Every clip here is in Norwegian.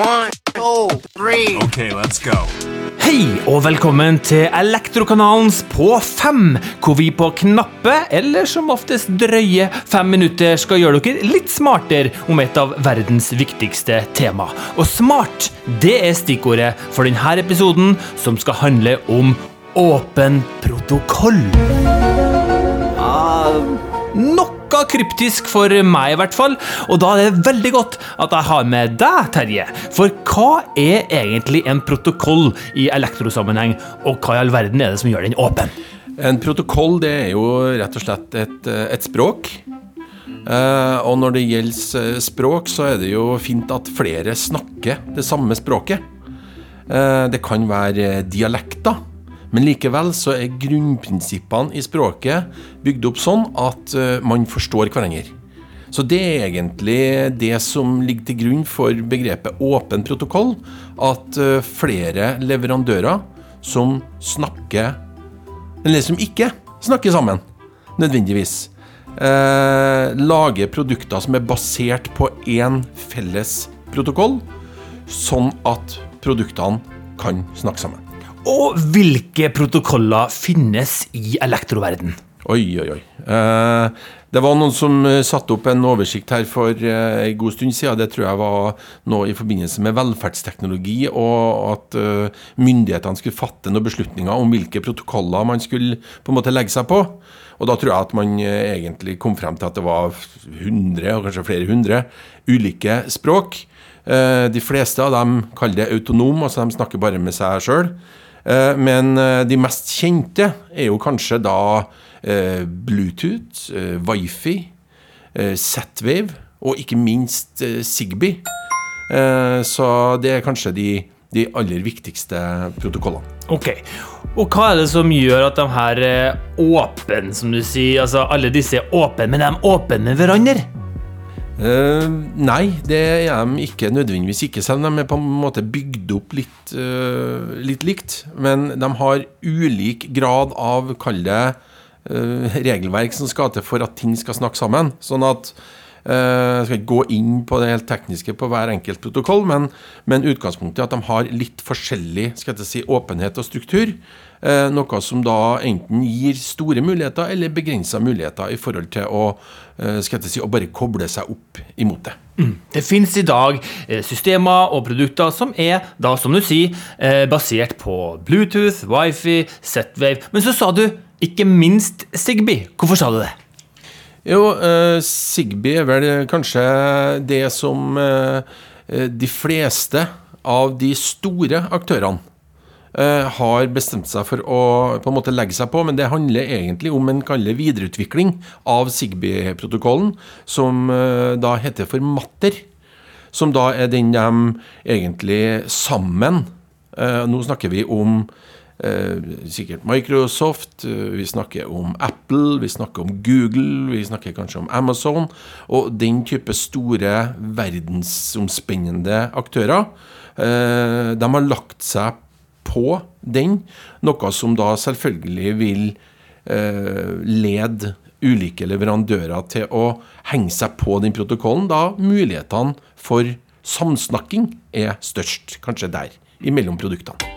One, two, three. Okay, let's go. Hei og velkommen til Elektrokanalens På fem, hvor vi på knappe, eller som oftest drøye, fem minutter skal gjøre dere litt smartere om et av verdens viktigste tema. Og smart, det er stikkordet for denne episoden, som skal handle om åpen protokoll. Ah, noe kryptisk for meg, i hvert fall. Og da er det veldig godt at jeg har med deg, Terje. For hva er egentlig en protokoll i elektrosammenheng, og hva i all verden er det som gjør den åpen? En protokoll det er jo rett og slett et, et språk. Uh, og når det gjelder språk, så er det jo fint at flere snakker det samme språket. Uh, det kan være dialekter. Men likevel så er grunnprinsippene i språket bygd opp sånn at uh, man forstår hverandre. Så det er egentlig det som ligger til grunn for begrepet åpen protokoll. At uh, flere leverandører som snakker Eller som ikke snakker sammen, nødvendigvis. Eh, lager produkter som er basert på én felles protokoll, sånn at produktene kan snakke sammen. Og hvilke protokoller finnes i elektroverden? Oi, oi, oi. Eh, det var noen som eh, satte opp en oversikt her for eh, en god stund siden. Det tror jeg var noe i forbindelse med velferdsteknologi, og at myndighetene skulle fatte noen beslutninger om hvilke protokoller man skulle på en måte legge seg på. Og da tror jeg at man egentlig kom frem til at det var 100, og kanskje flere hundre, ulike språk. De fleste av dem kaller det autonom, altså de snakker bare med seg sjøl. Eh, men eh, de mest kjente er jo kanskje da eh, Bluetooth, Wifi, Z-Wave og ikke minst Zigbee. Så det er kanskje de, de aller viktigste protokollene. Ok, Og hva er det som gjør at de her er åpne, som du sier? Altså alle disse er åpne, men de er åpne med hverandre? Uh, nei, det er de ikke nødvendigvis ikke, selv om de er på en måte bygd opp litt, uh, litt likt. Men de har ulik grad av, kall det, uh, regelverk som skal til for at ting skal snakke sammen. Sånn at jeg skal ikke gå inn på det helt tekniske på hver enkelt protokoll, men, men utgangspunktet er at de har litt forskjellig si, åpenhet og struktur. Eh, noe som da enten gir store muligheter eller begrensa muligheter i forhold til å, eh, skal jeg si, å bare koble seg opp imot det. Mm. Det finnes i dag eh, systemer og produkter som er da, som du sier, basert på Bluetooth, Wifi, Z-Wave. Men så sa du ikke minst Zigbee. Hvorfor sa du det? Jo, uh, Sigby er vel kanskje det som uh, de fleste av de store aktørene uh, har bestemt seg for å på en måte legge seg på, men det handler egentlig om en kaller videreutvikling av Sigby-protokollen, som da heter for Matter. Som da er den de egentlig sammen Nå snakker vi om sikkert Microsoft, vi snakker om Apple, vi snakker om Google, vi snakker kanskje om Amazon. Og den type store verdensomspennende aktører. de har lagt seg på den, noe som da selvfølgelig vil eh, lede ulike leverandører til å henge seg på den protokollen, da mulighetene for samsnakking er størst, kanskje der, imellom produktene.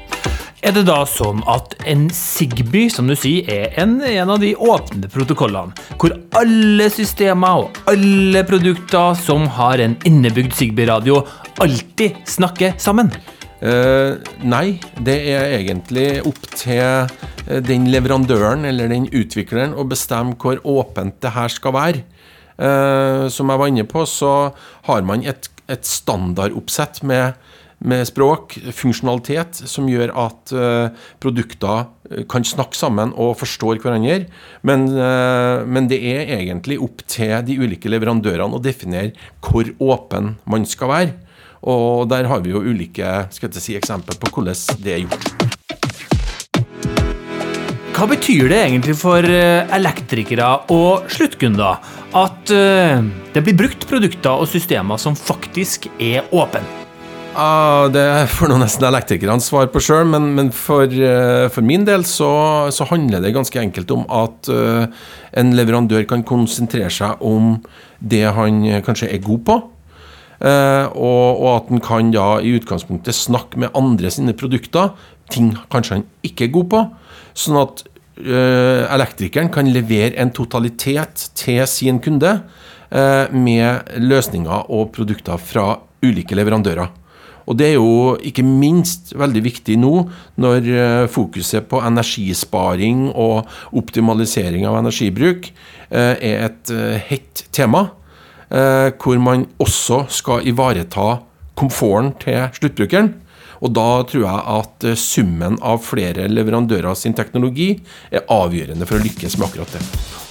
Er det da sånn at en Sigby som du sier, er en, en av de åpne protokollene, hvor alle systemer og alle produkter som har en innebygd Sigby-radio, alltid snakker sammen? Uh, nei, det er egentlig opp til uh, den leverandøren eller den utvikleren å bestemme hvor åpent det her skal være. Uh, som jeg var inne på, så har man et, et standardoppsett med, med, språk, funksjonalitet, som gjør at produkter kan snakke sammen og forstår hverandre. Men, men det er egentlig opp til de ulike leverandørene å definere hvor åpen man skal være. Og der har vi jo ulike si, eksempler på hvordan det er gjort. Hva betyr det egentlig for eh, elektrikere og sluttkunder at eh, det blir brukt produkter og systemer som faktisk er åpne? Ah, det får nå nesten elektrikerne svar på sjøl, men, men for, uh, for, min del så, så, handler det ganske enkelt om at uh, en leverandør kan konsentrere seg om det han kanskje er god på, Uh, og, og at han kan da i utgangspunktet snakke med andre sine produkter, ting kanskje han ikke er god på, sånn at uh, elektrikeren kan levere en totalitet til sin kunde eh, med løsninger og produkter fra ulike leverandører. Og det er jo ikke minst veldig viktig nå når eh, fokuset på energisparing og optimalisering av energibruk eh, er et eh, hett tema. Hvor man også skal ivareta komforten til sluttbrukeren. Og da tror jeg at summen av flere leverandører sin teknologi er avgjørende for å lykkes med akkurat det.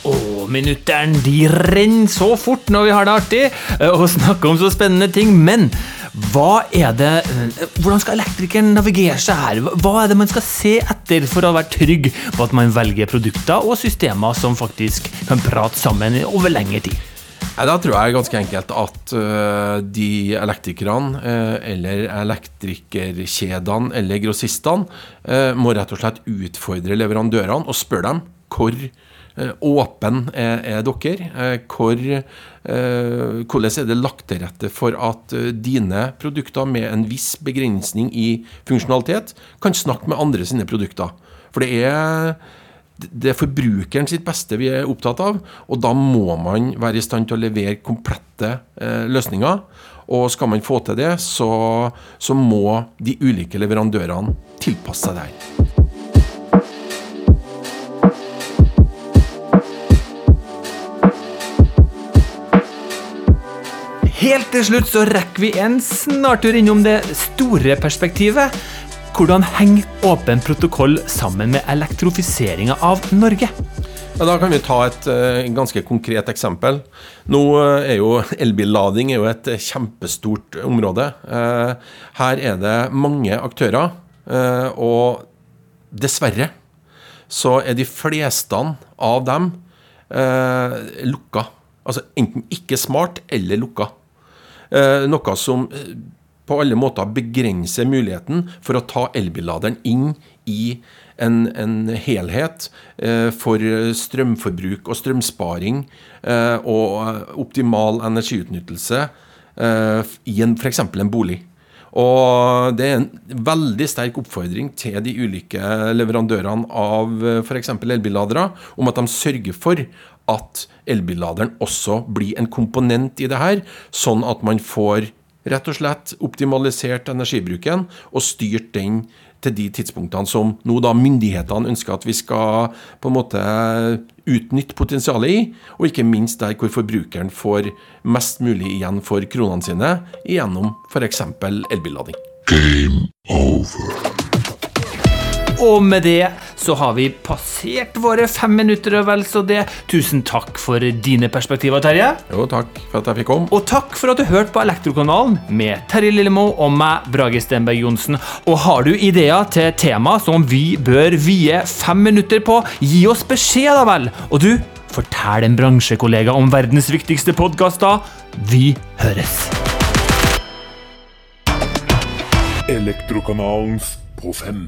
Og minutteren de renner så fort når vi har det artig og snakker om så spennende ting, men hva er det eh, Hvordan skal elektrikeren navigere seg her? Hva er det man skal se etter for å være trygg på at man velger produkter og systemer som faktisk kan prate sammen over lengre tid? Da tror jeg ganske enkelt at uh, de elektrikerne, uh, eller elektrikerkjedene eller grossistene, uh, må rett og slett utfordre leverandørene og spørre dem hvor åpen er, er dere? Hvor, hvordan er det lagt til rette for at dine produkter med en viss begrensning i funksjonalitet kan snakke med andre sine produkter? For det er det er forbrukeren sitt beste vi er opptatt av, og da må man være i stand til å levere komplette eh, løsninger. Og skal man få til det, så, så må de ulike leverandørene tilpasse seg det her. Helt til slutt så rekker vi en snartur innom det store perspektivet. Hvordan henger åpen protokoll sammen med elektrofiseringa av Norge? Ja, da kan vi ta et uh, ganske konkret eksempel. Nå uh, er jo elbillading er jo et uh, kjempestort område. her er det mange aktører, og dessverre så er de fleste av dem lukka. Altså enten ikke smart eller lukka. Noe som på alle måter begrenser muligheten for å ta elbilladeren inn i en, en helhet eh, for strømforbruk og strømsparing eh, og optimal energiutnyttelse eh, i f.eks. en bolig. Og det er en veldig sterk oppfordring til de ulike leverandørene av f.eks. elbilladere om at de sørger for at elbilladeren også blir en komponent i det her, sånn at man får rett og slett optimalisert energibruken og styrt den til de tidspunktene som nå da myndighetene ønsker at vi skal på en måte utnytte potensialet i, og ikke minst der hvor forbrukeren får mest mulig igjen for kronene sine gjennom f.eks. elbillading. Game over. Og med det så har vi passert våre fem minutter og vel så det. Tusen takk for dine perspektiver, Terje. Jo, takk for at jeg fikk komme. Og takk for at du hørte på Elektrokanalen med Terje Lillemo og meg, Brage Stenberg Johnsen. Og har du ideer til tema som vi bør vie fem minutter på, gi oss beskjed, da vel. Og du, fortell en bransjekollega om verdens viktigste podkaster. Vi høres. Elektrokanalens på fem.